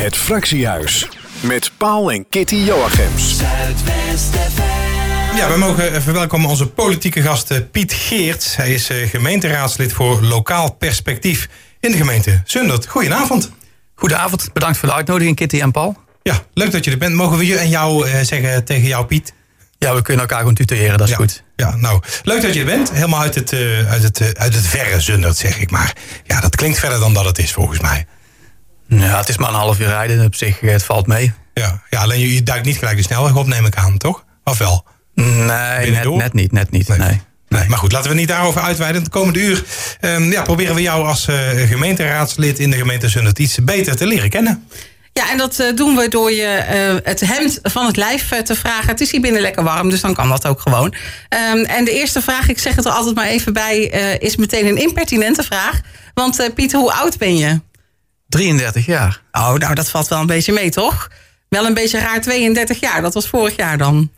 Het Fractiehuis. Met Paul en Kitty Joachims. Ja, we mogen verwelkomen onze politieke gast eh, Piet Geerts. Hij is eh, gemeenteraadslid voor Lokaal Perspectief in de gemeente Zundert. Goedenavond. Goedenavond, bedankt voor de uitnodiging Kitty en Paul. Ja, leuk dat je er bent. Mogen we je en jou eh, zeggen tegen jou Piet? Ja, we kunnen elkaar gewoon tutoyeren, dat is ja. goed. Ja, nou, leuk dat je er bent. Helemaal uit het, uh, uit het, uh, uit het verre Zundert, zeg ik maar. Ja, dat klinkt verder dan dat het is, volgens mij. Ja, het is maar een half uur rijden. Op zich, het valt mee. Ja, ja alleen je, je duikt niet gelijk de snelweg op, neem ik aan, toch? Of wel? Nee, net, net, niet, net niet, nee. nee. Nee, maar goed, laten we niet daarover uitweiden. Het komende uur um, ja, proberen we jou als uh, gemeenteraadslid in de gemeente Zundert iets beter te leren kennen. Ja, en dat uh, doen we door je uh, het hemd van het lijf uh, te vragen. Het is hier binnen lekker warm, dus dan kan dat ook gewoon. Um, en de eerste vraag, ik zeg het er altijd maar even bij, is meteen een impertinente vraag. Want Piet, hoe oud ben je? 33 jaar. Oh, nou dat valt wel een beetje mee, toch? Wel een beetje raar 32 jaar, dat was vorig jaar dan.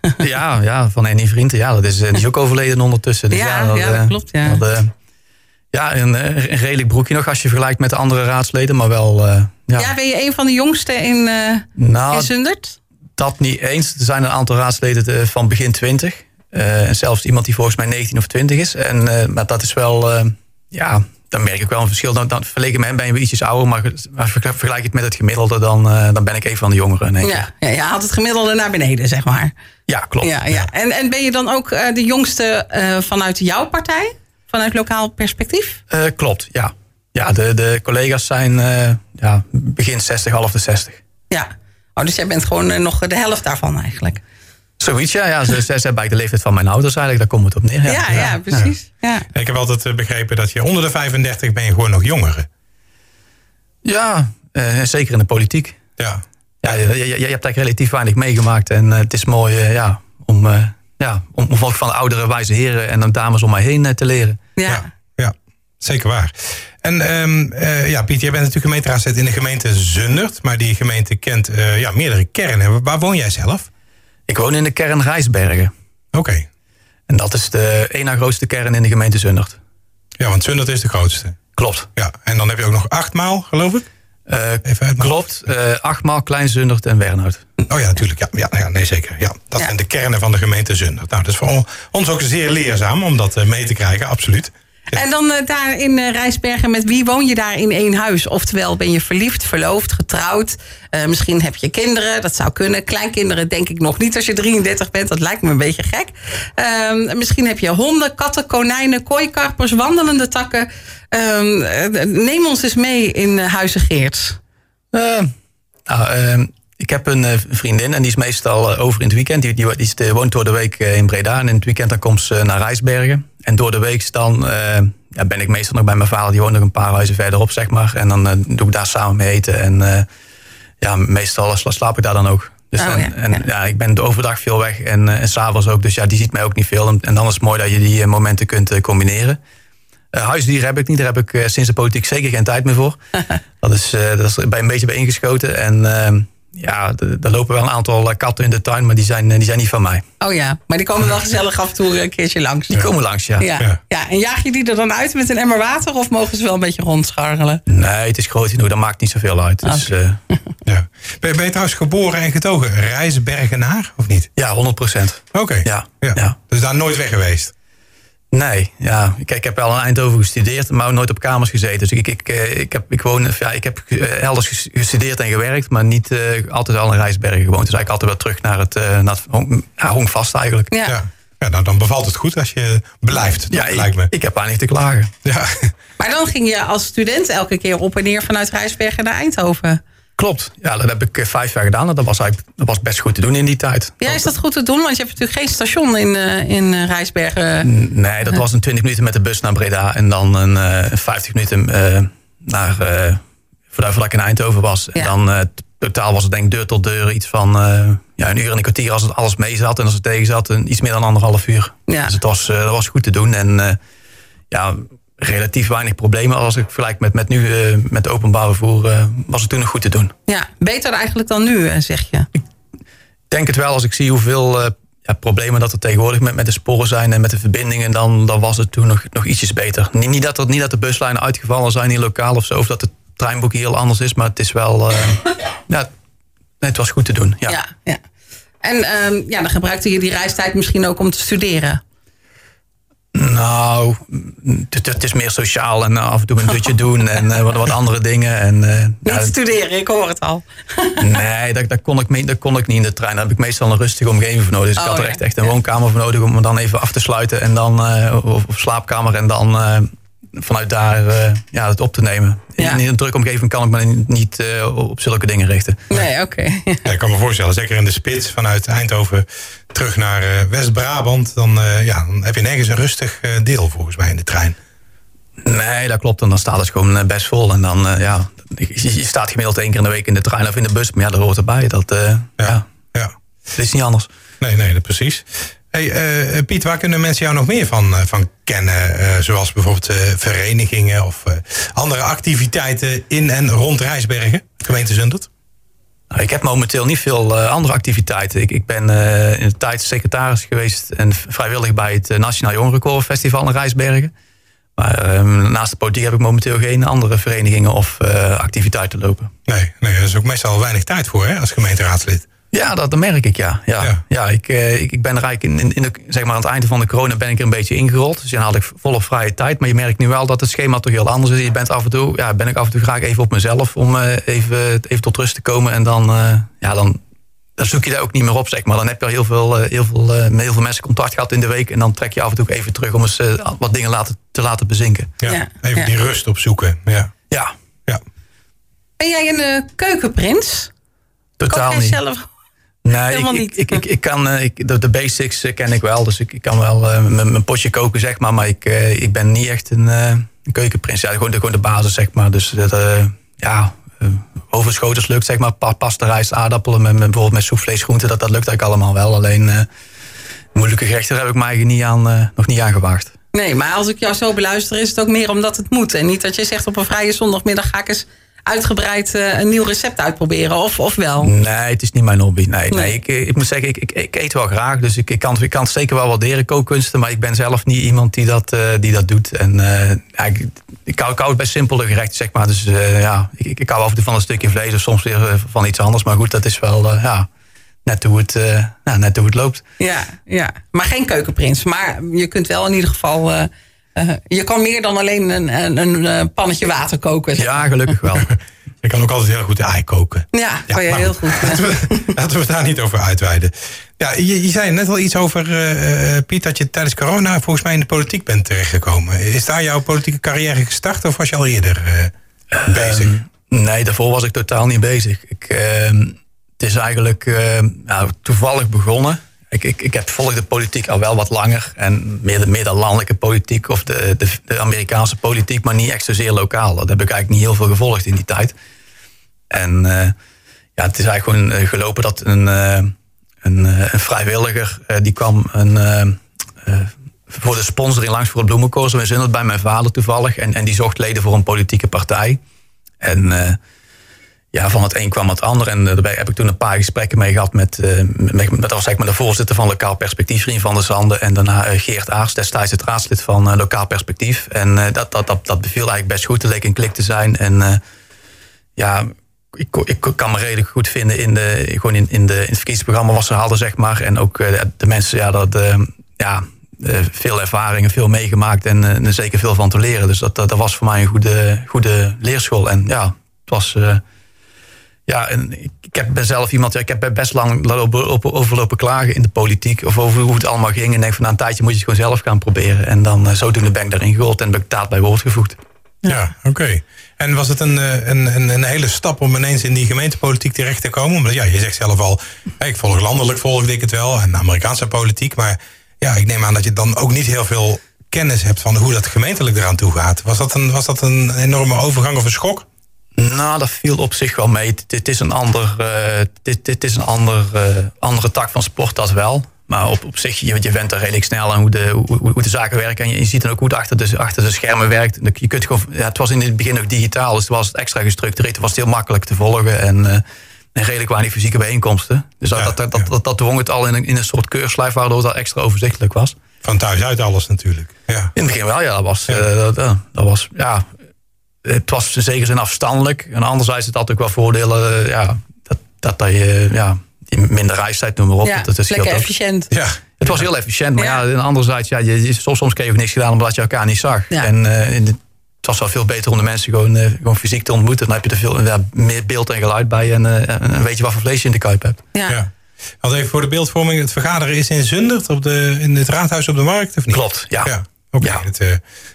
ja, ja, van een vrienden. Ja, dat is, die is ook overleden ondertussen. Dus ja, ja, dat, ja, dat klopt. Ja. Dat, ja, een, een, redelijk broekje nog als je vergelijkt met de andere raadsleden, maar wel... Uh, ja. ja, ben je een van de jongste in, uh, nou, in Zundert? Dat niet eens. Er zijn een aantal raadsleden van begin 20. Uh, en zelfs iemand die volgens mij 19 of 20 is. En, maar dat is wel... ja, dan merk ik wel een verschil. Dan, dan verleken met hem ben je ietsjes ouder. Maar vergelijk het met het gemiddelde, dan, dan ben ik een van de jongeren. Nee. Ja, ja, je haalt het gemiddelde naar beneden, zeg maar. Ja, klopt. Ja, ja. En, en ben je dan ook de jongste vanuit jouw partij? Vanuit lokaal perspectief? Klopt, ja. Ja, de, de collega's zijn ja, begin 60, half de 60. Ja, oh, dus jij bent gewoon nog de helft daarvan eigenlijk. Zoiets, ja. ja. Ze, ze, ze hebben eigenlijk de leeftijd van mijn ouders eigenlijk. Daar komt het op neer. Ja, ja, ja, ja precies. Ja. Ik heb altijd begrepen dat je onder de 35 ben je gewoon nog jongere. Ja, zeker in de politiek. Ja. Ja, je, je, je hebt eigenlijk relatief weinig meegemaakt. En het is mooi ja, om ja, om, om van de oudere wijze heren en dames om mij heen te leren. Ja, ja, ja zeker waar. En um, uh, ja, Piet, jij bent natuurlijk gemeenteraadslid in de gemeente Zundert, maar die gemeente kent uh, ja, meerdere kernen. Waar woon jij zelf? Ik woon in de kern Rijsbergen. Oké. Okay. En dat is de één na grootste kern in de gemeente Zundert. Ja, want Zundert is de grootste. Klopt. Ja, en dan heb je ook nog acht maal, geloof ik? Uh, Even klopt, uh, achtmaal Klein Zundert en Wernhout. Oh ja, natuurlijk. Ja, ja, ja nee, zeker. Ja, dat ja. zijn de kernen van de gemeente Zundert. Nou, dat is voor ons ook zeer leerzaam om dat mee te krijgen, absoluut. En dan uh, daar in uh, Rijsbergen, met wie woon je daar in één huis? Oftewel, ben je verliefd, verloofd, getrouwd? Uh, misschien heb je kinderen, dat zou kunnen. Kleinkinderen denk ik nog niet als je 33 bent, dat lijkt me een beetje gek. Ehm, misschien heb je honden, katten, konijnen, kooikarpers, wandelende takken. Um, neem ons eens mee in Huizen Geerts. nou, ehm, ik heb een vriendin en die is meestal over in het weekend. Die, die, die woont door de week in Breda en in het weekend dan komt ze naar Rijsbergen. En door de week dan uh, ja, ben ik meestal nog bij mijn vader. Die woont nog een paar huizen verderop, zeg maar. En dan uh, doe ik daar samen mee eten. En uh, ja, meestal slaap ik daar dan ook. Dus oh, en, ja. en ja. ik ben de overdag veel weg en, en s'avonds ook. Dus ja, die ziet mij ook niet veel. En, en dan is het mooi dat je die momenten kunt combineren. huisdieren heb ik niet. Daar heb ik sinds de politiek zeker geen tijd meer voor. dat, is, dat is bij een beetje bij ingeschoten. En ja, er lopen wel een aantal katten in de tuin, maar die zijn, die zijn niet van mij. Oh ja, maar die komen wel gezellig af en toe een keertje langs. Die komen langs, ja. Ja. ja. ja. En jaag je die er dan uit met een emmer water of mogen ze wel een beetje rondscharrelen? Nee, het is groot genoeg, dat maakt niet zoveel uit. Dus, okay. uh, ja. ben, ben je trouwens geboren en getogen Rijsbergenaar, of niet? Ja, 100 procent. Oké. Okay. Ja. Ja. ja. Dus daar nooit weg geweest? Nee, ja. Ik, ik heb wel in Eindhoven gestudeerd, maar nooit op kamers gezeten. Dus ik, ik, ik, heb, ik, woon, ja, ik heb elders gestudeerd en gewerkt, maar niet uh, altijd al in Rijsbergen gewoond. Dus eigenlijk altijd wel terug naar het, uh, naar het hong, ja, hongvast eigenlijk. Ja. ja. ja nou, dan bevalt het goed als je blijft, ja, lijkt me. Ik, ik heb weinig te klagen. Ja. Maar dan ging je als student elke keer op en neer vanuit Rijsbergen naar Eindhoven. Klopt, ja, dat heb ik vijf jaar gedaan. Dat was, eigenlijk, dat was best goed te doen in die tijd. Ja, is dat goed te doen? Want je hebt natuurlijk geen station in, uh, in Rijsbergen. Nee, dat was een 20 minuten met de bus naar Breda. En dan een uh, 50 minuten uh, naar, voordat, voordat ik in Eindhoven was. Ja. En dan totaal was het denk ik deur tot deur iets van ja, een uur en een kwartier als het alles mee zat. En als het tegen zat, een, iets meer dan anderhalf uur. Ja. Dus het was, dat was goed te doen. En ja, relatief weinig problemen. Als ik vergelijk met, met nu, uh, met openbaar vervoer, uh, was het toen nog goed te doen. Ja, beter eigenlijk dan nu, zeg je? Ik denk het wel. Als ik zie hoeveel uh, ja, problemen dat er tegenwoordig met, met de sporen zijn en met de verbindingen, dan, dan was het toen nog, nog ietsjes beter. Niet, niet, dat er, niet dat de buslijnen uitgevallen zijn in lokaal of zo, of dat de treinboek heel anders is. Maar het is wel... eh, ja, het was goed te doen. Ja. Ja, ja. En ehm, ja, dan gebruikte je die reistijd misschien ook om te studeren. Nou, het, is meer sociaal en af en toe een dutje doen en eh, wat, wat andere dingen. En, eh, Niet ja, studeren, ik hoor het al. nee, dat, dat, kon ik, kon ik niet in de trein. Daar heb ik meestal een rustige omgeving voor nodig. Dus ik Oh, had er echt, echt een Ja. woonkamer voor nodig om me dan even af te sluiten. En dan, eh, of, of slaapkamer en dan eh, vanuit daar eh, ja, het op te nemen. Ja. In, in een drukke omgeving kan ik me niet eh, op zulke dingen richten. Nee, oké. Ja, ik kan me voorstellen, zeker in de spits vanuit Eindhoven terug naar eh, West-Brabant. Dan, eh, ja, dan heb je nergens een rustig eh, deel volgens mij in de trein. Nee, dat klopt. En dan staat het gewoon best vol. En dan, eh, ja, je, je staat gemiddeld één keer in de week in de trein of in de bus. Maar ja, dat hoort erbij. Dat, eh, ja. ja. het is niet anders. Nee, nee, dat precies. Hey, eh, Piet, waar kunnen mensen jou nog meer van, eh, van kennen? Eh, zoals bijvoorbeeld eh, verenigingen of eh, andere activiteiten in en rond Rijsbergen, gemeente Zundert? Nou, ik heb momenteel niet veel eh, andere activiteiten. Ik, ik ben eh, in de tijd secretaris geweest en vrijwillig bij het eh, Nationaal Jongerenkorenfestival in Rijsbergen. Maar eh, naast de politiek heb ik momenteel geen andere verenigingen of eh, activiteiten lopen. Nee, nee, daar is ook meestal weinig tijd voor hè, als gemeenteraadslid. Ja, dat, dat merk ik, ja. Ja, Ja. ja. ik, eh, ik, ik ben er eigenlijk in, in, de, zeg maar aan het einde van de corona ben ik er een beetje ingerold. Dus dan had ik volop vrije tijd. Maar je merkt nu wel dat het schema toch heel anders is. Je bent af en toe, ja, ben ik af en toe graag even op mezelf om eh, even, even tot rust te komen. En dan, eh, ja, dan, dan zoek je daar ook niet meer op, zeg maar. Dan heb je al heel veel, eh, heel veel, eh, met heel veel mensen contact gehad in de week. En dan trek je af en toe even terug om eens wat dingen laten, te laten bezinken. Ja, Ja, even ja. die rust opzoeken. Ja, Ja, ja. Ben jij een keukenprins? totaal Kook jij niet. zelf? Nee, ik, niet. Ik, ik, ik kan, eh, ik, de, de basics eh, ken ik wel. Dus ik, ik kan wel eh, mijn potje koken, zeg maar. Maar ik, ik ben niet echt een, een keukenprins. Ja, gewoon, de, gewoon de basis, zeg maar. Dus dat, ja, uh, overschotels lukt, zeg maar. Pa, pasta, rijst, aardappelen. Met, met, bijvoorbeeld met soepvlees, groenten. Dat, dat lukt eigenlijk allemaal wel. Alleen moeilijke gerechten heb ik mij niet aan, nog niet aan gewaagd. Nee, maar als ik jou zo beluister, is het ook meer omdat het moet. En niet dat je zegt op een vrije zondagmiddag ga ik eens uitgebreid eh, een nieuw recept uitproberen. Of, of wel? Nee, het is niet mijn hobby. Nee, nee. Nee. ik, eh, ik moet zeggen, ik, ik, ik eet wel graag. Dus ik, ik, kan, ik kan het zeker wel waarderen, kookkunsten. Maar ik ben zelf niet iemand die dat, eh, die dat doet. En ik, ik, hou, ik hou het bij simpele gerechten, zeg maar. Dus ja, ik, ik hou af en toe van een stukje vlees of soms weer van iets anders. Maar goed, dat is wel ja, net, hoe het, nou, net hoe het loopt. Ja, ja, maar geen keukenprins. Maar je kunt wel in ieder geval... eh, je kan meer dan alleen een, een, een eh, pannetje water koken. zeg. Ja, gelukkig wel. Je kan ook altijd heel goed ei koken. Ja, kan je heel goed. Laten we, laten we het daar niet over uitweiden. Ja, je, je zei net al iets over, eh, eh, Piet, dat je tijdens corona volgens mij in de politiek bent terechtgekomen. Is daar jouw politieke carrière gestart of was je al eerder eh, bezig? Ehm, nee, daarvoor was ik totaal niet bezig. Ik, ehm, het is eigenlijk ehm, nou, toevallig begonnen. Ik, ik, ik heb volg de politiek al wel wat langer. En meer de, landelijke politiek of de, de, de Amerikaanse politiek, maar niet echt zozeer lokaal. Dat heb ik eigenlijk niet heel veel gevolgd in die tijd. En eh, ja, het is eigenlijk gewoon eh, gelopen dat een, eh, een, vrijwilliger, die kwam een, voor de sponsoring langs voor het bloemenkoor. Zo in Zundert bij mijn vader toevallig. En, en die zocht leden voor een politieke partij. En ja, van het een kwam het ander. En eh, daarbij heb ik toen een paar gesprekken mee gehad met, eh, met, met zeg maar de voorzitter van Lokaal Perspectief, Rien van der Zanden. En daarna eh, Geert Aars, destijds het raadslid van Lokaal Perspectief. En dat, dat, dat, dat beviel eigenlijk best goed. Het leek een klik te zijn. En ja, ik, ik kan me redelijk goed vinden in, de, gewoon in, in, de, in het verkiezingsprogramma wat ze hadden, zeg maar. En ook de mensen, ja, dat, ja veel ervaringen, veel meegemaakt en er zeker veel van te leren. Dus dat, dat, dat was voor mij een goede, goede leerschool. En ja, het was. Ja, en ik, heb, ben zelf iemand, ik heb best lang lopen, lopen- overlopen klagen in de politiek. Of over hoe het allemaal ging. En denk van na een tijdje moet je het gewoon zelf gaan proberen. En dan eh, zodoende ben ik daarin gerold en ben ik bij woord gevoegd. Ja, oké. En was het een, eh, een, een, een hele stap om ineens in die gemeentepolitiek terecht te komen? Omdat ja, je zegt zelf al, ik volg landelijk, volgde ik het wel, en Amerikaanse politiek. Maar ja, ik neem aan dat je dan ook niet heel veel kennis hebt van hoe dat gemeentelijk eraan toe gaat. Was dat een, was dat een enorme overgang of een schok? Nou, dat viel op zich wel mee. Dit is een, ander, eh, dit, dit is een ander, eh, andere tak van sport, dat wel. Maar op, op zich, je, je bent er redelijk snel aan hoe de, hoe, hoe de zaken werken. En je, je ziet dan ook hoe het achter de, achter de schermen werkt. Je kunt gewoon, ja, het was in het begin nog digitaal, dus het was het extra gestructureerd. Het was heel makkelijk te volgen en, eh, en redelijk weinig fysieke bijeenkomsten. Dus dat, Ja, dat, dat, ja. dat, dat, dat dwong het al in een, in een soort keurslijf, waardoor het al extra overzichtelijk was. Van thuis uit alles natuurlijk. Ja. In het begin wel, ja. Dat was, Ja. dat, dat was ja, het was zeker zijn afstandelijk. En anderzijds het had ook wel voordelen, uh, ja, dat, dat, dat je ja, minder reistijd, noem maar op. Ja, dat is lekker efficiënt. Ja. Het was heel efficiënt, maar ja, Ja. anderzijds, ja, je, je- soms, soms kreeg je niks gedaan omdat je elkaar niet zag. Ja. En eh, het was wel veel beter om de mensen gewoon, eh, gewoon fysiek te ontmoeten. Dan heb je er veel ja, meer beeld en geluid bij en, eh, en weet je wat voor vlees je in de kuip hebt. Ja. Ja. Want even voor de beeldvorming. Het vergaderen is in Zundert op de, in het raadhuis op de markt, of niet? Klopt, ja. Ja, oké. Ja. Het, eh,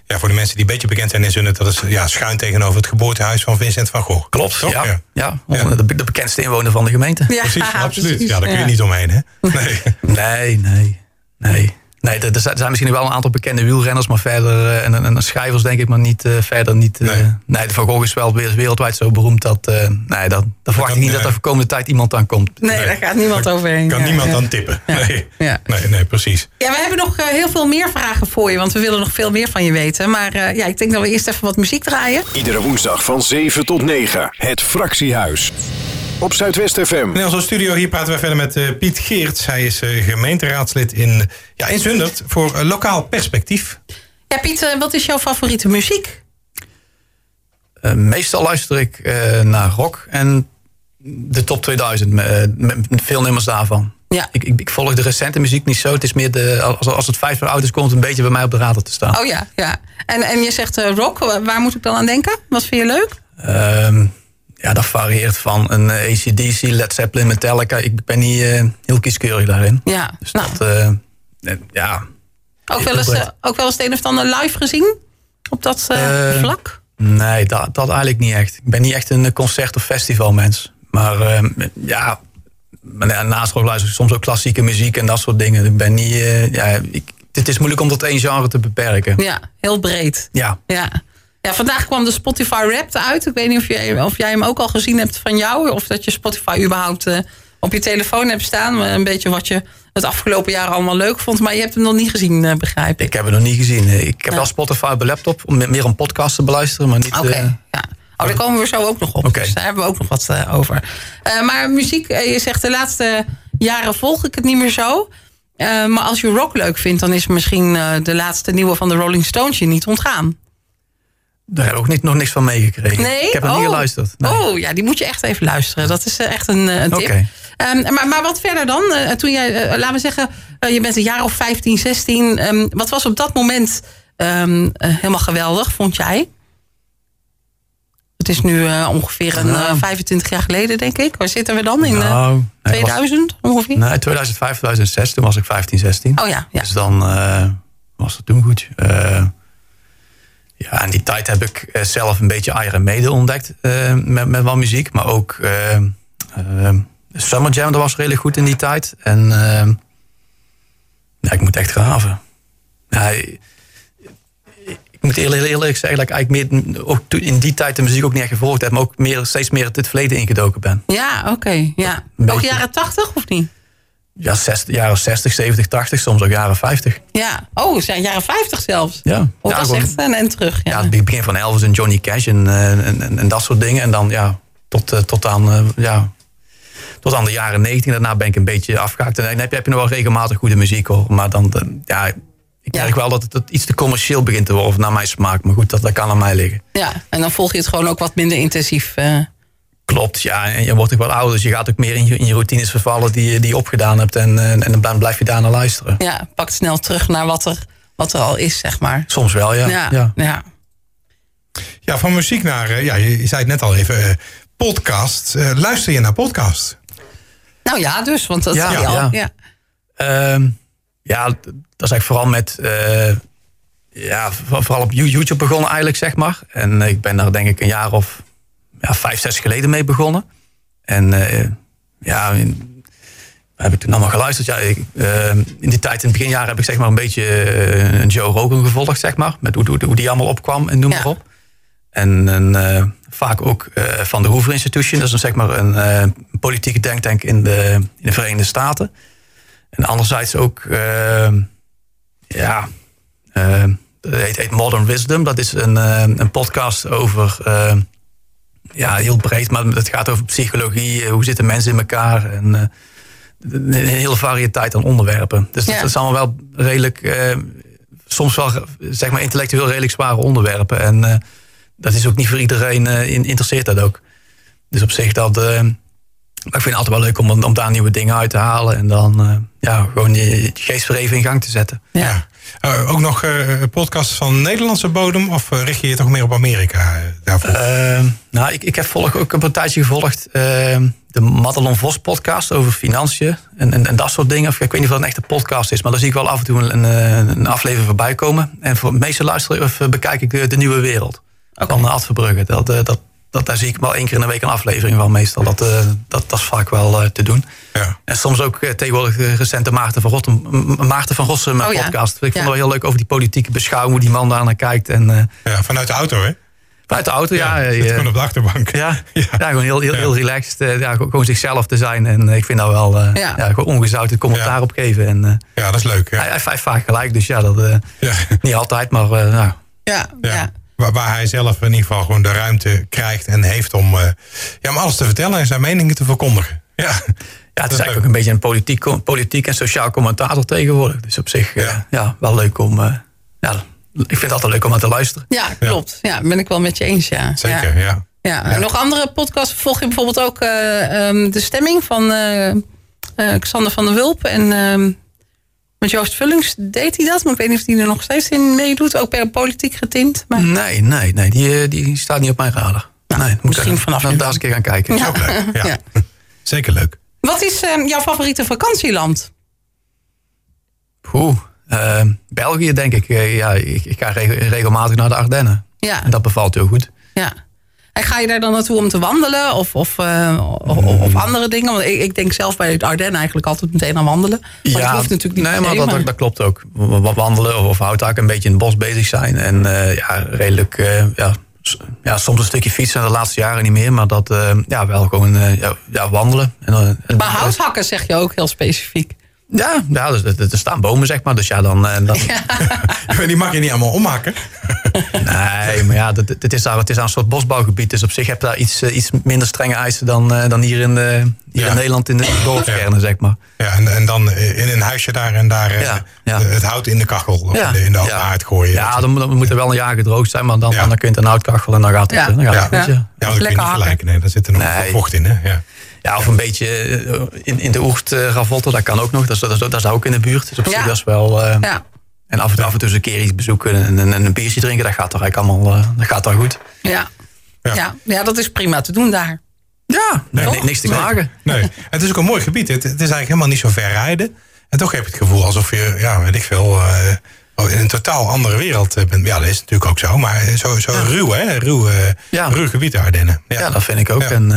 ja, voor de mensen die een beetje bekend zijn in Zundert... dat is ja, schuin tegenover het geboortehuis van Vincent van Gogh. Klopt, Toch? ja. Ja. ja. Ja. De, de bekendste inwoner van de gemeente. Ja, Precies, absoluut. precies, Ja, daar kun je ja. niet omheen, hè? Nee. Nee, nee, nee. Nee, er er zijn misschien wel een aantal bekende wielrenners, maar verder, eh, en, en, en schrijvers denk ik, maar niet, eh, verder niet. eh, Nee. nee. de Van Gogh is wel weer- wereldwijd zo beroemd dat, eh, nee, dat, daar verwacht kan- ik niet dat nee. er voor komende tijd iemand aan komt. Nee, daar gaat niemand overheen. Kan Ja, niemand ja. dan tippen. Nee. Ja. Nee, nee, precies. Ja, we hebben nog heel veel meer vragen voor je, want we willen nog veel meer van je weten. Maar eh, ja, ik denk dat we eerst even wat muziek draaien. Iedere woensdag van 7 tot 9. Het Fractiehuis. Op Zuidwest FM. In onze studio hier praten we verder met eh, Piet Geerts. Hij is eh, gemeenteraadslid in, ja, in Zundert voor eh, Lokaal Perspectief. Ja, Piet, wat is jouw favoriete muziek? Eh, meestal luister ik eh, naar rock en de top 2000, met, veel nummers daarvan. Ja. Ik, ik, ik volg de recente muziek niet zo. Het is meer de, als, als het vijf jaar oud is, komt het een beetje bij mij op de radar te staan. Oh ja, ja. En, en je zegt eh, rock, Wa- waar moet ik dan aan denken? Wat vind je leuk? Ehm, ja, dat varieert van een eh, ACDC, Led Zeppelin, Metallica. Ik ben niet eh, heel kieskeurig daarin. Ja, Dus nou, dat, eh, ja. ook, wel eens, ook wel eens het een of ander live gezien op dat vlak? Nee, dat, dat eigenlijk niet echt. Ik ben niet echt een concert- of festivalmens. Maar ehm, ja, naast rock luister ik soms ook klassieke muziek en dat soort dingen. Ik ben niet, ja, ik, het is moeilijk om tot één genre te beperken. Ja, heel breed. Ja, Ja. Ja, vandaag kwam de Spotify Rap uit. Ik weet niet of jij, of jij hem ook al gezien hebt van jou. Of dat je Spotify überhaupt eh, op je telefoon hebt staan. Maar Een beetje wat je het afgelopen jaar allemaal leuk vond. Maar je hebt hem nog niet gezien, eh, begrijp ik. ik heb het nog niet gezien. Ik heb Ja. wel Spotify op de laptop om meer een podcast te beluisteren, maar niet... Oké, eh, ja. Oh, daar komen we zo ook nog op. Dus daar hebben we ook nog wat eh, over. Eh, maar muziek, eh, je zegt de laatste jaren volg ik het niet meer zo. Eh, maar als je rock leuk vindt, dan is misschien eh, de laatste nieuwe van de Rolling Stones je niet ontgaan. Daar heb ik ook niet, nog niks van meegekregen. Nee? Ik heb het Oh. niet geluisterd. Nee. Oh ja, die moet je echt even luisteren. Dat is eh, echt een, eh, een tip. Oké. Ehm, maar, maar wat verder dan? Eh, toen jij, laten we zeggen, je bent een jaar of 15, 16. Ehm, wat was op dat moment ehm, eh, helemaal geweldig, vond jij? Het is nu ongeveer een, Nou. eh, 25 jaar geleden, denk ik. Waar zitten we dan? In Nou, nee, was- 2000 ongeveer? Nee, 2005, 2006, toen was ik 15, 16. Oh ja, ja. Dus dan was het toen goed. Ja, in die tijd heb ik eh, zelf een beetje Iron Maiden ontdekt eh, met, met wat muziek. Maar ook eh, Summer Jam, dat was redelijk goed in die tijd. En eh, ja, ik moet echt graven. Ja, ik, ik moet eerlijk, eerlijk zeggen dat ik eigenlijk meer, ook in die tijd de muziek ook niet echt gevolgd heb. Maar ook meer, steeds meer het verleden ingedoken ben. Ja, oké. ja. Ook beetje. jaren 80 of niet? Ja, 60, jaren 60, 70, 80, soms ook jaren 50. Ja. Oh, zijn jaren 50 zelfs. Ja, Oh, ja, gewoon- echt een en terug. Ja. ja, het begin van Elvis en Johnny Cash en, eh, en, en, en dat soort dingen. En dan ja, tot, eh, tot, aan, eh, ja, tot aan de jaren 90. Daarna ben ik een beetje afgehaakt. En dan heb je, heb je nog wel regelmatig goede muziek hoor. Maar dan, ja, ik Ja. merk wel dat het, iets te commercieel begint te worden, naar mijn smaak. Maar goed, dat, dat kan aan mij liggen. ja, en dan volg je het gewoon ook wat minder intensief. Klopt, ja. En je wordt ook wat ouder, dus je gaat ook meer in je, in je routines vervallen die, je- die je opgedaan hebt. En, eh, en dan blijf je daarna luisteren. ja, pakt snel terug naar wat er, wat er al is, zeg maar. Soms wel, ja. Ja, ja. ja. Ja, van muziek naar, eh, ja, je, zei het net al even, eh, podcast. Luister je naar podcast? Nou ja, dus, want dat Ja, zei je al. ja. Ja. Ehm, ja, dat is eigenlijk vooral met... eh, ja, voor- vooral op You- YouTube begonnen eigenlijk, zeg maar. En ik ben daar denk ik een jaar of ja, vijf, zes geleden mee begonnen. En eh, ja, in, heb ik toen allemaal geluisterd. Ja, ik, eh, in die tijd, in het beginjaar, heb ik zeg maar een beetje eh, een Joe Rogan gevolgd, zeg maar. Met hoe, hoe, hoe die allemaal opkwam en noem Ja. maar op. En, en vaak ook van de Hoover Institution. Dat is een, zeg maar een politieke denktank in de, in de Verenigde Staten. En anderzijds ook, ja, eh, het heet, heet Modern Wisdom. Dat is een, een podcast over, ja, heel breed, maar het gaat over psychologie. eh, Hoe zitten mensen in elkaar? En eh, een hele variëteit aan onderwerpen. Dus dat, Ja. dat is allemaal wel redelijk, eh, soms wel zeg maar intellectueel redelijk zware onderwerpen. En dat is ook niet voor iedereen uh, interesseert dat ook. Dus op zich dat. Uh, ik vind het altijd wel leuk om, om daar nieuwe dingen uit te halen. En dan uh, ja, gewoon je, je, geest weer even in gang te zetten. Ja. Uh, ook nog podcasts van Nederlandse bodem? Of richt je je toch meer op Amerika daarvoor? Ehm, nou, ik, ik heb volg, ook een tijdje gevolgd. Ehm, de Madelon Vos podcast over financiën. En, en, en, dat soort dingen. Of, ik weet niet of dat een echte podcast is. Maar daar zie ik wel af en toe een, een, een aflevering voorbij komen. En voor het meeste luisteren of bekijk ik de, de Nieuwe Wereld. Okay. Van Ad Verbrugge. Dat, dat, dat, daar zie ik wel één keer in de week een aflevering van meestal. Dat, uh, dat, dat is vaak wel uh, te doen. Ja. En soms ook uh, tegenwoordig de recente Maarten van, Rotten, Maarten van Rossum oh, podcast. Ja. Ik vond het wel heel leuk over die politieke beschouwing, hoe die man daar naar kijkt. En, ja, vanuit de auto, hè? Vanuit de auto, ja. ja zit gewoon op de achterbank. Ja, ja. ja gewoon heel, heel, heel relaxed. ja, gewoon zichzelf te zijn. En ik vind dat wel ja. Ja, gewoon ongezouten commentaar op geven. En, ja, dat is leuk. Hij, hij heeft vaak gelijk, dus ja, dat, niet altijd, maar nou. ja. ja. Waar, waar, hij zelf in ieder geval gewoon de ruimte krijgt en heeft om, uh, ja, om alles te vertellen en zijn meningen te verkondigen. Ja, ja het is eigenlijk ook een beetje een politiek, politiek en sociaal commentator tegenwoordig. Dus op zich ja. Uh, ja wel leuk om. Uh, ja, ik vind het altijd leuk om aan te luisteren. Ja, klopt. Ja, ben ik wel met je eens. Ja. Zeker, ja. ja. ja. Nog andere podcasts volg je bijvoorbeeld ook um, de stemming van Xander van der Wulp en met Joost Vullings deed hij dat, maar ik weet niet of hij er nog steeds in meedoet. Ook per politiek getint. Maar... Nee, nee, nee die, eh, die staat niet op mijn radar. Nou, nee, misschien vanaf dan daar eens een keer gaan kijken. Ja. Is ook leuk. Ja. ja. Zeker leuk. Wat is uh, jouw favoriete vakantieland? Oeh, uh, België denk ik. Uh, ja, ik, ik ga regelmatig naar de Ardennen. Ja. En dat bevalt heel goed. Ja. En ga je daar dan naartoe om te wandelen of, of, uh, of, of, andere dingen? Want ik, ik, denk zelf bij het Ardennen eigenlijk altijd meteen aan wandelen. Maar ja, dat hoeft natuurlijk niet nee, maar, dat, maar dat, klopt ook. Wandelen of, of houthaken, een beetje in het bos bezig zijn. En uh, ja, redelijk, uh, ja, ja, soms een stukje fietsen de laatste jaren niet meer. Maar dat, ja, wel gewoon ja, ja, wandelen. En, maar houthakken zeg je ook heel specifiek. Ja, ja dus, er staan bomen, zeg maar. Dus ja, dan... Eh, dan... Ja. die mag je niet allemaal ommaken. nee, maar ja, het, is daar, het is daar een soort bosbouwgebied. Dus op zich heb je daar iets, eh, iets minder strenge eisen dan, uh, dan hier, in, de, hier in Nederland in de dorpskernen, zeg maar. Ja, en, en dan in een huisje daar en daar ja, het hout in de kachel of in de, in de haard gooien. Ja, dan, dan moet er wel een jaar gedroogd zijn, maar dan, dan kun je het een houtkachel en dan gaat het, dan gaat het goed. Ja, ja. dat kun je niet gelijk. Nee, daar zit er nog nee. vocht in, hè? Ja. Ja, of een beetje eh, in, in de oert uh, ravotten, dat kan ook nog. Dat, dat, dat is ook in de buurt. Dus op zich dat is wel... Uh, ja. En af en, toe, af en toe eens een keer iets bezoeken en, en, en een biertje drinken, dat gaat toch eigenlijk allemaal uh, dat gaat toch goed. Ja. Ja. ja. Ja. dat is prima te doen daar. Ja, nee, niks te klagen. Nee. nee. Het is ook een mooi gebied. Het, het, is eigenlijk helemaal niet zo ver rijden. En toch heb je het gevoel alsof je, ja, weet ik veel, uh, in een totaal andere wereld bent. Ja, dat is natuurlijk ook zo. Maar zo, zo ruw, hè? Ruw, ja. ruw gebied Ardennen. Ja. ja, dat vind ik ook. En,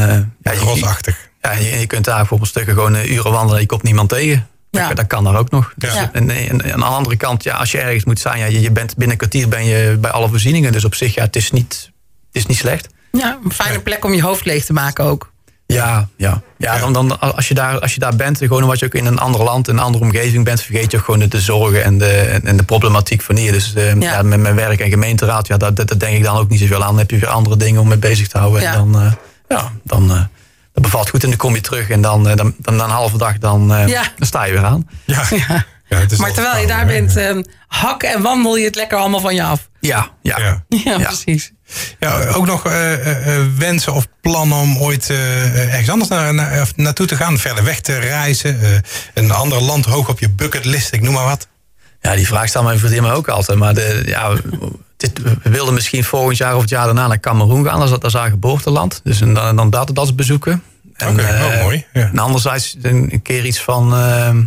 ja, Rosachtig. Ja, je, kunt daar bijvoorbeeld stukken gewoon uh, uren wandelen. Je komt niemand tegen. Ja. Dat, kan daar ook nog. Dus ja. en, en, aan de andere kant, ja, als je ergens moet zijn, ja, je, je bent binnen een kwartier ben je bij alle voorzieningen. Dus op zich, ja, het is niet, het is niet slecht. Ja, een fijne plek om je hoofd leeg te maken ook. Ja, ja. ja dan, dan, als, je daar, als je daar bent, gewoon omdat je ook in een ander land, een andere omgeving bent, vergeet je ook gewoon de, zorgen en de, en de problematiek van hier. Dus uh, ja. met mijn werk en gemeenteraad, ja, dat, dat, denk ik dan ook niet zoveel aan. Dan heb je weer andere dingen om mee bezig te houden. En dan, uh, ja, dan, uh, dat bevalt goed en dan kom je terug en dan, dan, dan, dan een halve dag dan, dan sta je weer aan. Ja. ja. Ja, maar terwijl je daar bent, um, hak en wandel je het lekker allemaal van je af. Ja, ja. ja. ja precies. Ja, ook nog uh, uh, wensen of plannen om ooit uh, ergens anders naar, naar, naartoe te gaan, verder weg te reizen, een ander land hoog op je bucketlist, ik noem maar wat. Ja, die vraag staat mij voor me ook altijd. Maar de, ja, dit, we wilden misschien volgend jaar of het jaar daarna naar Cameroen gaan. Dat is, dat is haar geboorteland. Dus en dan, dan dat, dat bezoeken. Oké, okay, mooi. Ja. En anderzijds een keer iets van ehm,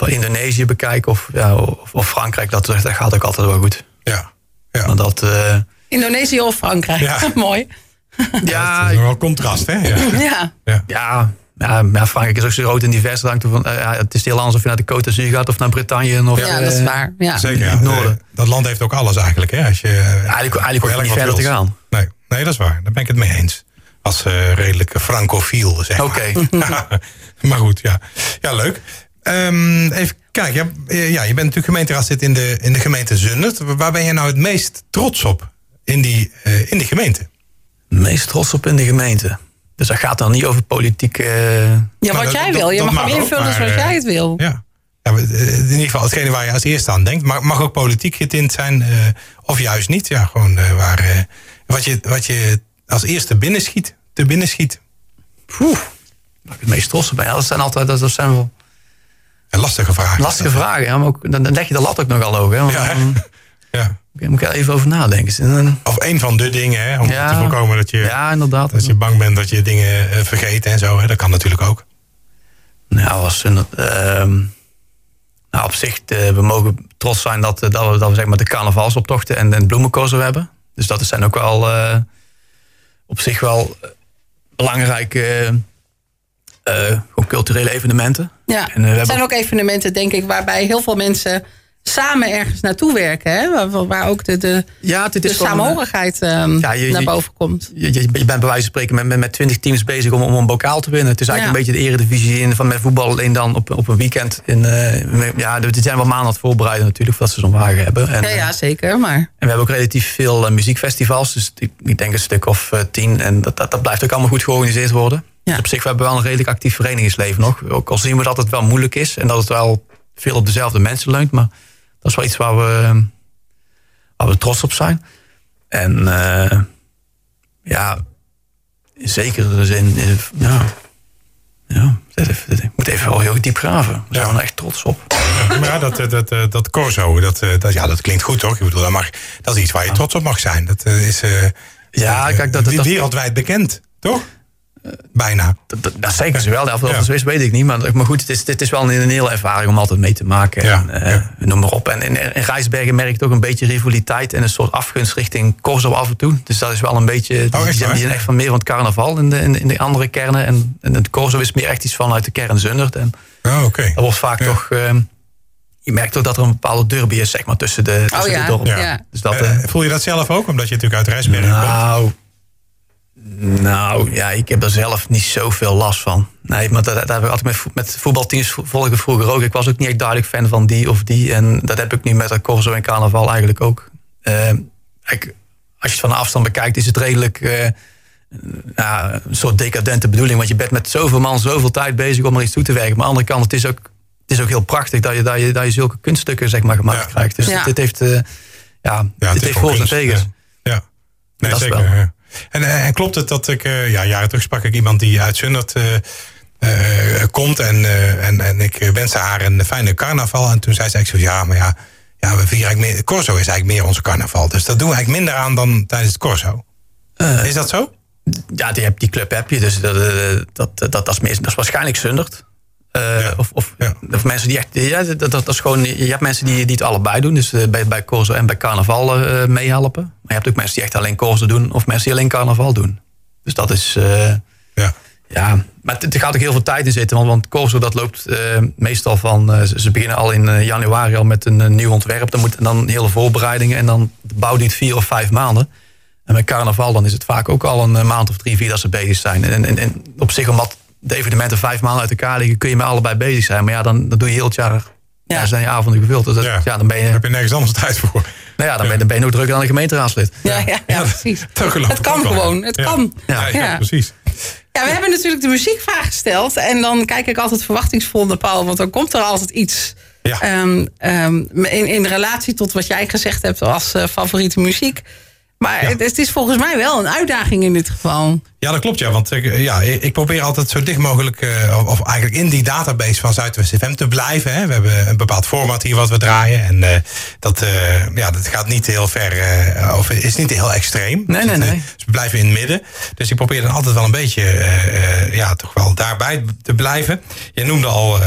van Indonesië bekijken of, ja, of, of, Frankrijk, dat, dat gaat ook altijd wel goed. Ja. ja. Maar dat, uh... Indonesië of Frankrijk, ja. mooi. Ja, dat is wel contrast, hè? Ja. ja. ja. Ja. Ja, Frankrijk is ook zo groot en divers. Van, uh, het is heel anders of je naar de Côte d'Azur gaat of naar Bretagne. Of, ja, dat is waar. Ja. Zeker. Ja. noorden. Dat land heeft ook alles eigenlijk. Hè? Als je, eigenlijk eigenlijk hoef niet verder te gaan. Nee. nee, dat is waar. Daar ben ik het mee eens. Als uh, redelijke francofiel, zeg Oké. maar goed, ja. Ja, leuk. Um, even kijken. Ja, ja, je bent natuurlijk gemeenteraadslid in de, in de gemeente Zundert. Waar ben je nou het meest trots op in die, uh, in die gemeente? Meest trots op in de gemeente? Dus dat gaat dan niet over politiek... Uh... Ja, wat jij wil. Je mag hem invullen zoals jij het wil. Ja. ja. in ieder geval hetgene waar je als eerste aan denkt. Maar mag ook politiek getint zijn. Uh, of juist niet. Ja, gewoon waar Wat je, wat je als eerste binnenschiet, te binnenschiet. Poeh, het meest trots. Ja, dat zijn altijd dat, zijn wel lastige vraag. lastige vragen. Ja, maar ook, dan, dan leg je de lat ook nogal hoog. Hè? Want Ja, dan- Ja. Daar moet ik er even over nadenken. Of een van de dingen, hè, om Ja. te voorkomen dat je, ja, inderdaad. dat je bang bent dat je dingen eh, vergeet en zo. Hè. Dat kan natuurlijk ook. Nou, was een, ehm, nou, op zich, eh, we mogen trots zijn dat, eh, dat we, dat we zeg maar, de carnavalsoptochten en, en bloemenkozen hebben. Dus dat zijn ook wel eh, op zich wel belangrijke eh, eh, gewoon culturele evenementen. Ja, En, we het hebben- zijn ook evenementen, denk ik, waarbij heel veel mensen samen ergens naartoe werken. Hè? Waar, waar ook de, de, Ja, het de is gewoon, eh, samenhorigheid ehm, Ja, je- naar boven komt. Je, je, bent bij wijze van spreken met, met, met 20 teams bezig om, om een bokaal te winnen. Het is eigenlijk een beetje de eredivisie in, van met voetbal alleen dan op, op een weekend. In, eh, ja, die zijn wel maanden aan het voorbereiden natuurlijk, voordat ze zo'n wagen hebben. En, Ja, eh, ja, zeker. Maar En we hebben ook relatief veel muziekfestivals. Dus ik, ik denk een stuk of eh, tien. En dat, dat, dat blijft ook allemaal goed georganiseerd worden. Ja. Dus op zich, we hebben wel een redelijk actief verenigingsleven nog. Ook al zien we dat het wel moeilijk is. En dat het wel veel op dezelfde mensen leunt. Maar dat is wel iets waar we, eh, waar we trots op zijn. En eh, ja, in zekere zin... eh, ja, ja, ik moet even wel heel diep graven. Daar zijn we nou echt trots op. Maar ja, dat, dat, dat, dat Corso, dat, eh, dat, ja, dat klinkt goed toch? Ik bedoel, dat, mag, dat is iets waar je trots op mag zijn. Dat eh, is eh, Ja, eh, kijk, dat- dat- dat- wereldwijd bekend, toch? Bijna. Dat, dat, dat zeker ze wel. Of dat Ja. is weet ik niet. Maar, maar goed, het is, het is wel een, een hele ervaring om altijd mee te maken. Ja, En, eh, ja. Noem maar op. En in, in Rijsbergen merk ik toch een beetje rivaliteit en een soort afgunst richting Corso af en toe. Dus dat is wel een beetje. die, Oh, echt zijn, waar? die zijn echt van meer van het carnaval in de, in, in de andere kernen. En, en het Corso is meer echt iets vanuit de kern Zundert. En Oh, oké. dat wordt vaak Ja. toch. eh, je merkt ook dat er een bepaalde derby is, zeg maar, tussen de, tussen Oh de ja, dorpen. ja. Dus dat, Eh, eh, voel je dat zelf ook? Omdat je natuurlijk uit Rijsbergen komt. Nou, nou, ja, ik heb er zelf niet zoveel last van. Nee, maar dat, dat heb ik altijd met, met voetbalteams vo- volgen vroeger ook. Ik was ook niet echt duidelijk fan van die of die. En dat heb ik nu met de Corso en Carnaval eigenlijk ook. Eh, ik, als je het van de afstand bekijkt, is het redelijk eh, ja, een soort decadente bedoeling. Want je bent met zoveel man zoveel tijd bezig om er iets toe te werken. Maar aan de andere kant, het is ook, het is ook heel prachtig dat je, dat je, dat je zulke kunststukken zeg maar, gemaakt Ja. krijgt. Dus Ja. dit, dit heeft, eh, ja, Ja, dit is heeft gewoon voor en kunst, tegens. Ja. ja. Nee, Dat is zeker. En, eh, en klopt het dat ik, eh, ja, jaren terug sprak ik iemand die uit Zundert eh, komt en, en, en ik wenste haar een fijne carnaval. En toen zei ze eigenlijk zo, ja, maar ja, ja we vieren eigenlijk meer, Corso is eigenlijk meer onze carnaval. Dus dat doen we eigenlijk minder aan dan tijdens het Corso. Is dat zo? Ja, die, heb, die club heb je. Dus dat, dat, dat, dat, is, meer, dat is waarschijnlijk Zundert. Of, of, Ja. Of mensen die echt. Ja, dat, dat, dat is gewoon. Je hebt mensen die, die het allebei doen. Dus eh, bij, bij Corso en bij carnaval eh, meehelpen. Maar je hebt ook mensen die echt alleen Corso doen. Of mensen die alleen carnaval doen. Dus dat is. eh, Ja. ja, maar het- er gaat ook heel veel tijd in zitten. Want, want Corso dat loopt meestal van... ze, beginnen al in januari al met een, nieuw ontwerp. Dan moeten dan hele voorbereidingen. En dan de bouw duurt vier of vijf maanden. En met carnaval dan is het vaak ook al een maand of drie, vier dat ze bezig zijn. En, en, en op zich, omdat de evenementen vijf maanden uit elkaar liggen... kun je met allebei bezig zijn. Maar ja, dan, dan doe je heel het jaar... Ja. zijn je avonden gevuld. Dus dat, Ja. ja. dan ben je, Heb je nergens anders tijd voor? nou ja, dan ben, je- dan ben je ook drukker dan een gemeenteraadslid. Ja, ja, ja, precies. Het kan gewoon, ja. het Ja. kan. Ja, ja, Ja. precies. Ja, we hebben natuurlijk de muziekvraag gesteld. En dan kijk ik altijd verwachtingsvol naar Paul. Want dan komt er altijd iets Ja. ehm, ehm, in, in relatie tot wat jij gezegd hebt als eh, favoriete muziek. Maar Ja. het, het is volgens mij wel een uitdaging in dit geval. Ja, dat klopt. Ja, want ik, ja, ik probeer altijd zo dicht mogelijk, eh, of, eigenlijk in die database van Zuidwest FM te blijven. Hè. We hebben een bepaald format hier wat we draaien. En eh, dat, eh, ja, dat gaat niet heel ver, of is niet heel extreem. Nee, nee, Dus, eh, nee. Dus we blijven in het midden. Dus ik probeer dan altijd wel een beetje, ja, toch wel daarbij te blijven. Je noemde al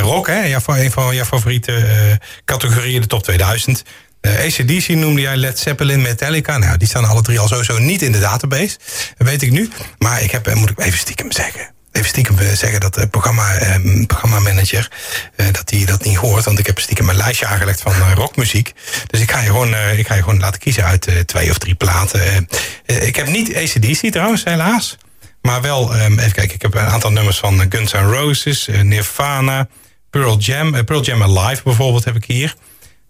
rock, hè, jouw, een van jouw favoriete categorieën, de top 2000. Eh ACDC noemde jij Led Zeppelin, Metallica. Nou, die staan alle drie al sowieso niet in de database. Dat weet ik nu. Maar ik heb, eh, moet ik even stiekem zeggen. Even stiekem eh, zeggen dat de programma, eh, programmamanager eh, dat hij dat niet hoort. Want ik heb stiekem een lijstje aangelegd van rockmuziek. Dus ik ga je gewoon, ik ga je gewoon laten kiezen uit twee of drie platen. Ik heb niet ACDC trouwens, helaas. Maar wel, ehm, even kijken, ik heb een aantal nummers van Guns N' Roses, Nirvana, Pearl Jam. Pearl Jam Alive bijvoorbeeld heb ik hier.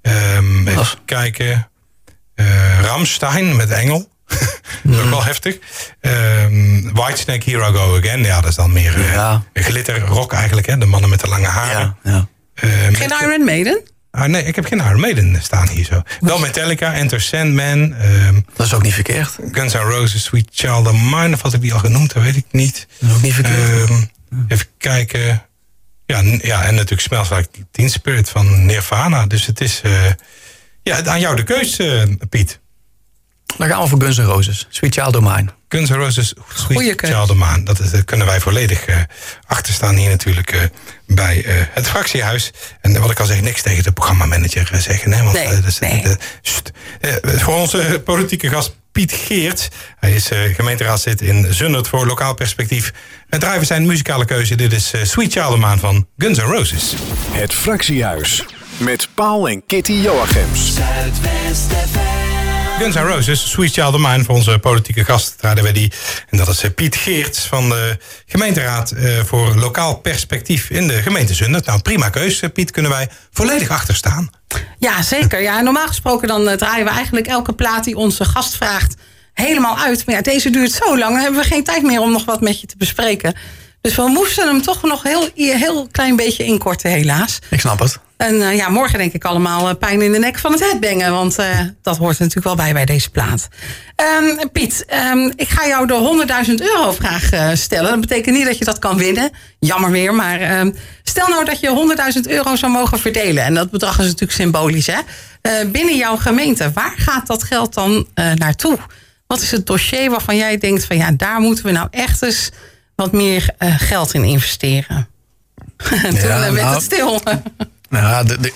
Ehm, even kijken. Eh Ramstein met Engel. dat is ook wel heftig. Ehm Whitesnake Hero Go Again. Ja, dat is dan meer eh, Ja. glitter rock eigenlijk. Hè? De mannen met de lange haren. Ja, ja. Eh, met- Geen Iron Maiden? Ah, nee, ik heb geen Iron Maiden staan hier zo. Wel Metallica, Enter Sandman. ehm, Dat is ook niet verkeerd. Guns N' Roses, Sweet Child of Mine. Of had ik die al genoemd, dat weet ik niet. Dat is ook niet verkeerd. Ehm, even kijken. Ja, ja, en natuurlijk Smells Like Teen Spirit van Nirvana. Dus het is eh, ja, aan jou de keus, eh, Piet. Dan gaan we voor Guns N' Roses. Sweet Child of Mine. Guns N' Roses, Goeie Sweet keus. Child of Mine. Dat, is, dat kunnen wij volledig eh achterstaan hier natuurlijk eh, bij eh, het fractiehuis. En wat ik al zeg, niks tegen de programmamanager eh, zeggen. Nee, want, Nee, eh, dat is, nee. eh. Eh, voor onze politieke gast Piet Geert. Hij is eh, gemeenteraadslid in Zundert voor lokaal perspectief. Het drijven zijn muzikale keuze. Dit is eh, Sweet Child of Mine van Guns N' Roses. Het Fractiehuis. Met Paul en Kitty Joachims. Guns N' Roses, Sweet Child of Mine. Voor onze politieke gast draaiden we die. En dat is eh, Piet Geerts van de gemeenteraad eh, voor lokaal perspectief in de gemeente Zundert. Nou, prima keus, eh, Piet. Kunnen wij volledig achter staan. Ja, zeker. Ja, normaal gesproken dan eh, draaien we eigenlijk elke plaat die onze gast vraagt helemaal uit. Maar ja, deze duurt zo lang, dan hebben we geen tijd meer om nog wat met je te bespreken. Dus we moesten hem toch nog heel, heel klein beetje inkorten, helaas. Ik snap het. En eh, ja, morgen denk ik allemaal eh, pijn in de nek van het headbangen. Want eh, dat hoort er natuurlijk wel bij bij deze plaat. Ehm, Piet, ehm, ik ga jou de 100.000 euro vraag stellen. Dat betekent niet dat je dat kan winnen. Jammer weer. Maar ehm, stel nou dat je 100.000 euro zou mogen verdelen. En dat bedrag is natuurlijk symbolisch. Hè? Binnen jouw gemeente, waar gaat dat geld dan naartoe? Wat is het dossier waarvan jij denkt van ja, daar moeten we nou echt eens wat meer eh, geld in investeren? en toen Ja, werd nou, het stil. Nou, de, de,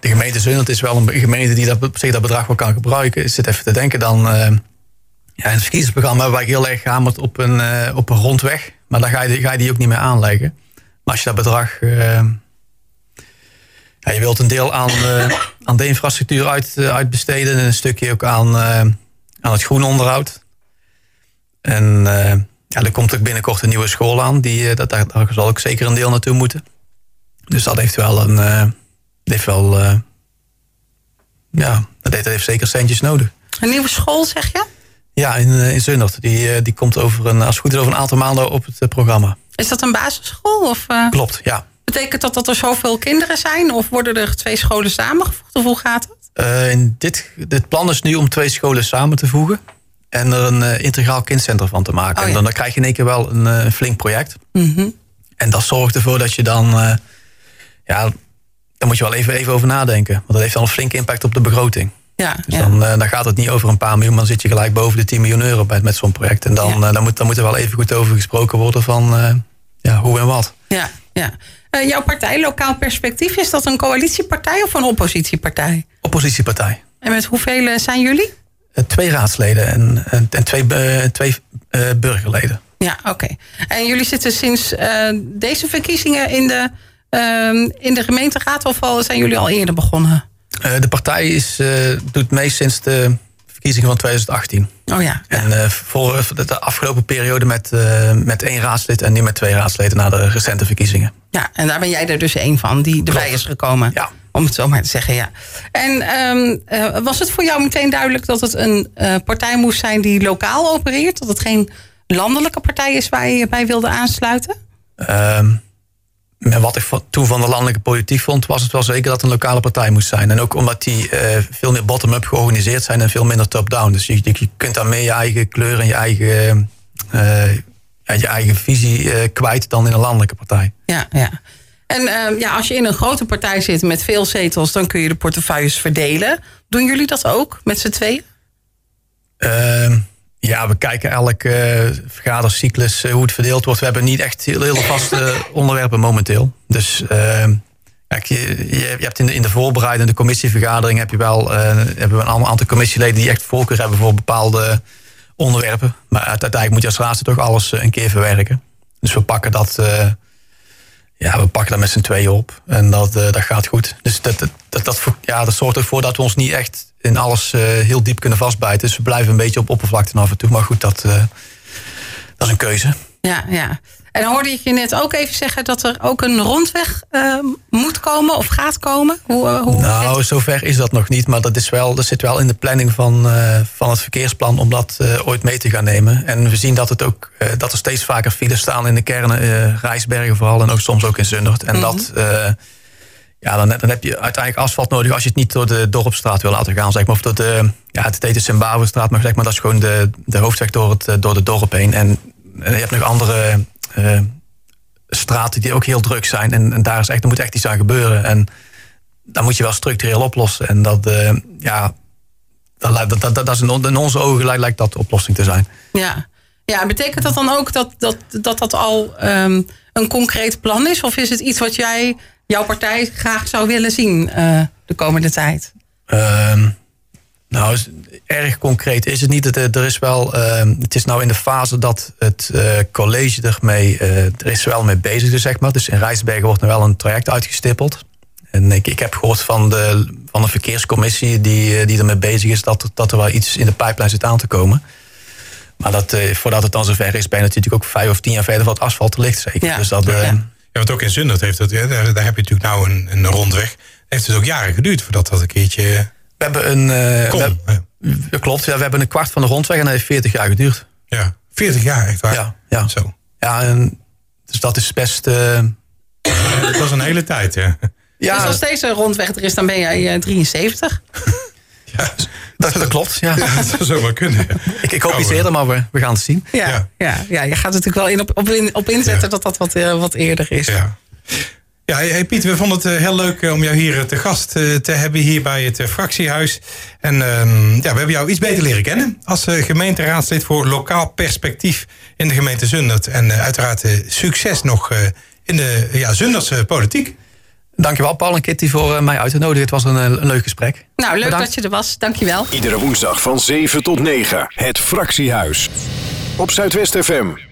de gemeente Zundert is wel een gemeente die dat, zich dat bedrag wel kan gebruiken. Ik zit even te denken dan... eh, ja, in het verkiezingsprogramma hebben wij heel erg gehamerd op een, eh, op een rondweg. Maar dan ga je, ga je die ook niet meer aanleggen. Maar als je dat bedrag... ja, je wilt een deel aan, aan de infrastructuur uit, uitbesteden... en een stukje ook aan, aan het groen onderhoud. En ja, er komt ook binnenkort een nieuwe school aan. Die, eh, dat, daar, daar zal ook zeker een deel naartoe moeten. Dus dat heeft wel een. eh, heeft wel. eh, ja, dat heeft, dat heeft zeker centjes nodig. Een nieuwe school, zeg je? Ja, in, in Zundert. Die, die komt over een, als het goed is over een aantal maanden op het programma. Is dat een basisschool? Of Klopt, ja. betekent dat dat er zoveel kinderen zijn? Of worden er twee scholen samengevoegd? Of hoe gaat het? In dit, dit plan is nu om twee scholen samen te voegen. En er een eh, integraal kindcentrum van te maken. Oh, ja. En dan, dan krijg je in één keer wel een eh, flink project. Mhm. En dat zorgt ervoor dat je dan. eh, ja, daar moet je wel even, even over nadenken. Want dat heeft dan een flinke impact op de begroting. Ja, Dus ja. dan, dan gaat het niet over een paar miljoen, maar dan zit je gelijk boven de 10 miljoen euro bij, met zo'n project. En dan, Ja. dan, moet, dan moet er wel even goed over gesproken worden van ja, hoe en wat. ja, ja. Jouw partij, Lokaal Perspectief, is dat een coalitiepartij of een oppositiepartij? Oppositiepartij. En met hoeveel zijn jullie? Eh, twee raadsleden en, en, en twee, eh, twee eh, burgerleden. Ja, oké. En jullie zitten sinds deze verkiezingen in de, ehm, in de gemeenteraad of al, zijn jullie al eerder begonnen? De partij is, doet mee sinds de verkiezingen van 2018. Oh ja. En eh, voor de afgelopen periode met, eh, met één raadslid en nu met twee raadsleden na de recente verkiezingen. Ja, en daar ben jij er dus één van die erbij Klopt. is gekomen. Ja. Om het zo maar te zeggen, ja. En ehm, eh, was het voor jou meteen duidelijk dat het een eh, partij moest zijn die lokaal opereert? Dat het geen landelijke partij is waar je je bij wilde aansluiten? Ehm, met wat ik van- toen van de landelijke politiek vond, was het wel zeker dat het een lokale partij moest zijn. En ook omdat die eh, veel meer bottom-up georganiseerd zijn en veel minder top-down. Dus je, je kunt daarmee je eigen kleur en je eigen, eh, ja, je eigen visie eh, kwijt dan in een landelijke partij. Ja, ja. En ehm, ja, als je in een grote partij zit met veel zetels, dan kun je de portefeuilles verdelen. Doen jullie dat ook met z'n tweeën? Ja, we kijken elke eh, vergadercyclus eh, hoe het verdeeld wordt. We hebben niet echt heel, hele vaste onderwerpen momenteel. Dus ehm, kijk, je, je, hebt in de, in de voorbereidende commissievergadering heb je wel, eh, hebben we een aantal commissieleden die echt voorkeur hebben voor bepaalde onderwerpen. Maar uiteindelijk moet je als raadslid toch alles een keer verwerken. Dus we pakken dat, ja, we pakken dat met z'n tweeën op. En dat, eh, dat gaat goed. Dus dat, dat, dat, ja, dat zorgt ervoor dat we ons niet echt in alles eh, heel diep kunnen vastbijten. Dus we blijven een beetje op oppervlakte af en toe. Maar goed, dat, eh, dat is een keuze. Ja, ja. En dan hoorde ik je net ook even zeggen dat er ook een rondweg eh, moet komen of gaat komen. Hoe, eh, hoe Nou, zover is dat nog niet. Maar dat, is wel, dat zit wel in de planning van, eh, van het verkeersplan om dat eh, ooit mee te gaan nemen. En we zien dat, het ook, dat er steeds vaker files staan in de kernen. Rijsbergen vooral en ook soms ook in Zundert. En dat, eh, Ja, dan, dan heb je uiteindelijk asfalt nodig als je het niet door de dorpstraat wil laten gaan. Zeg maar. Of door de, ja, het heet de Zimbabwe-straat, maar zeg maar, dat is gewoon de, de hoofdweg door het, door de dorp heen. En, en je hebt nog andere uh, straten die ook heel druk zijn. En, en, daar is echt, er moet echt iets aan gebeuren. En dan moet je wel structureel oplossen. En dat, uh, ja, dat, dat, dat, dat is in, in onze ogen lijkt, lijkt dat de oplossing te zijn. Ja. Ja, betekent dat dan ook dat dat, dat, dat al um, een concreet plan is? Of is het iets wat jij, jouw partij, graag zou willen zien uh, de komende tijd? Um, nou, erg concreet is het niet. Het, er is wel, uh, het is nou in de fase dat het uh, college ermee, uh, er is wel mee bezig is, zeg maar. Dus in Rijsbergen wordt er wel een traject uitgestippeld. En ik, ik heb gehoord van de, van de verkeerscommissie die, die ermee bezig is... Dat, dat er wel iets in de pijplijn zit aan te komen. Maar dat, uh, voordat het dan zover is, ben je natuurlijk ook vijf of tien jaar verder wat asfalt ligt. Zeker. Ja. Dus dat, ja. ja, want ook in Zundert heeft het, ja, daar, daar, heb je natuurlijk nou een, een rondweg. Heeft het ook jaren geduurd voordat dat een keertje. We hebben een. Uh, kon, we, ja. Klopt, ja, we hebben een kwart van de rondweg en dat heeft 40 jaar geduurd. Ja, 40 jaar echt waar. Ja, ja. Zo. Ja, en, dus dat is best. Uh... dat was een hele tijd, ja. ja. Dus als deze rondweg er is, dan ben jij uh, 73. ja, dat, dat, klopt, ja. ja dat zou zomaar kunnen. Ja. Ik, ik hoop iets eerder, maar we, we gaan het zien. Ja, ja. ja, ja. je gaat natuurlijk wel in op, op, in, op inzetten dat dat wat, uh, wat eerder is. Ja. Ja, hey Piet, we vonden het heel leuk om jou hier te gast te hebben, hier bij het fractiehuis. En um, ja, we hebben jou iets beter leren kennen als gemeenteraadslid voor lokaal perspectief in de gemeente Zundert. En uh, uiteraard succes nog uh, in de ja, Zundertse politiek. Dankjewel Paul en Kitty voor uh, mij uit te nodigen. Het was een, een leuk gesprek. Nou, leuk Bedankt. dat je er was. Dankjewel. Iedere woensdag van 7 tot 9. Het Fractiehuis. Op Zuidwest FM.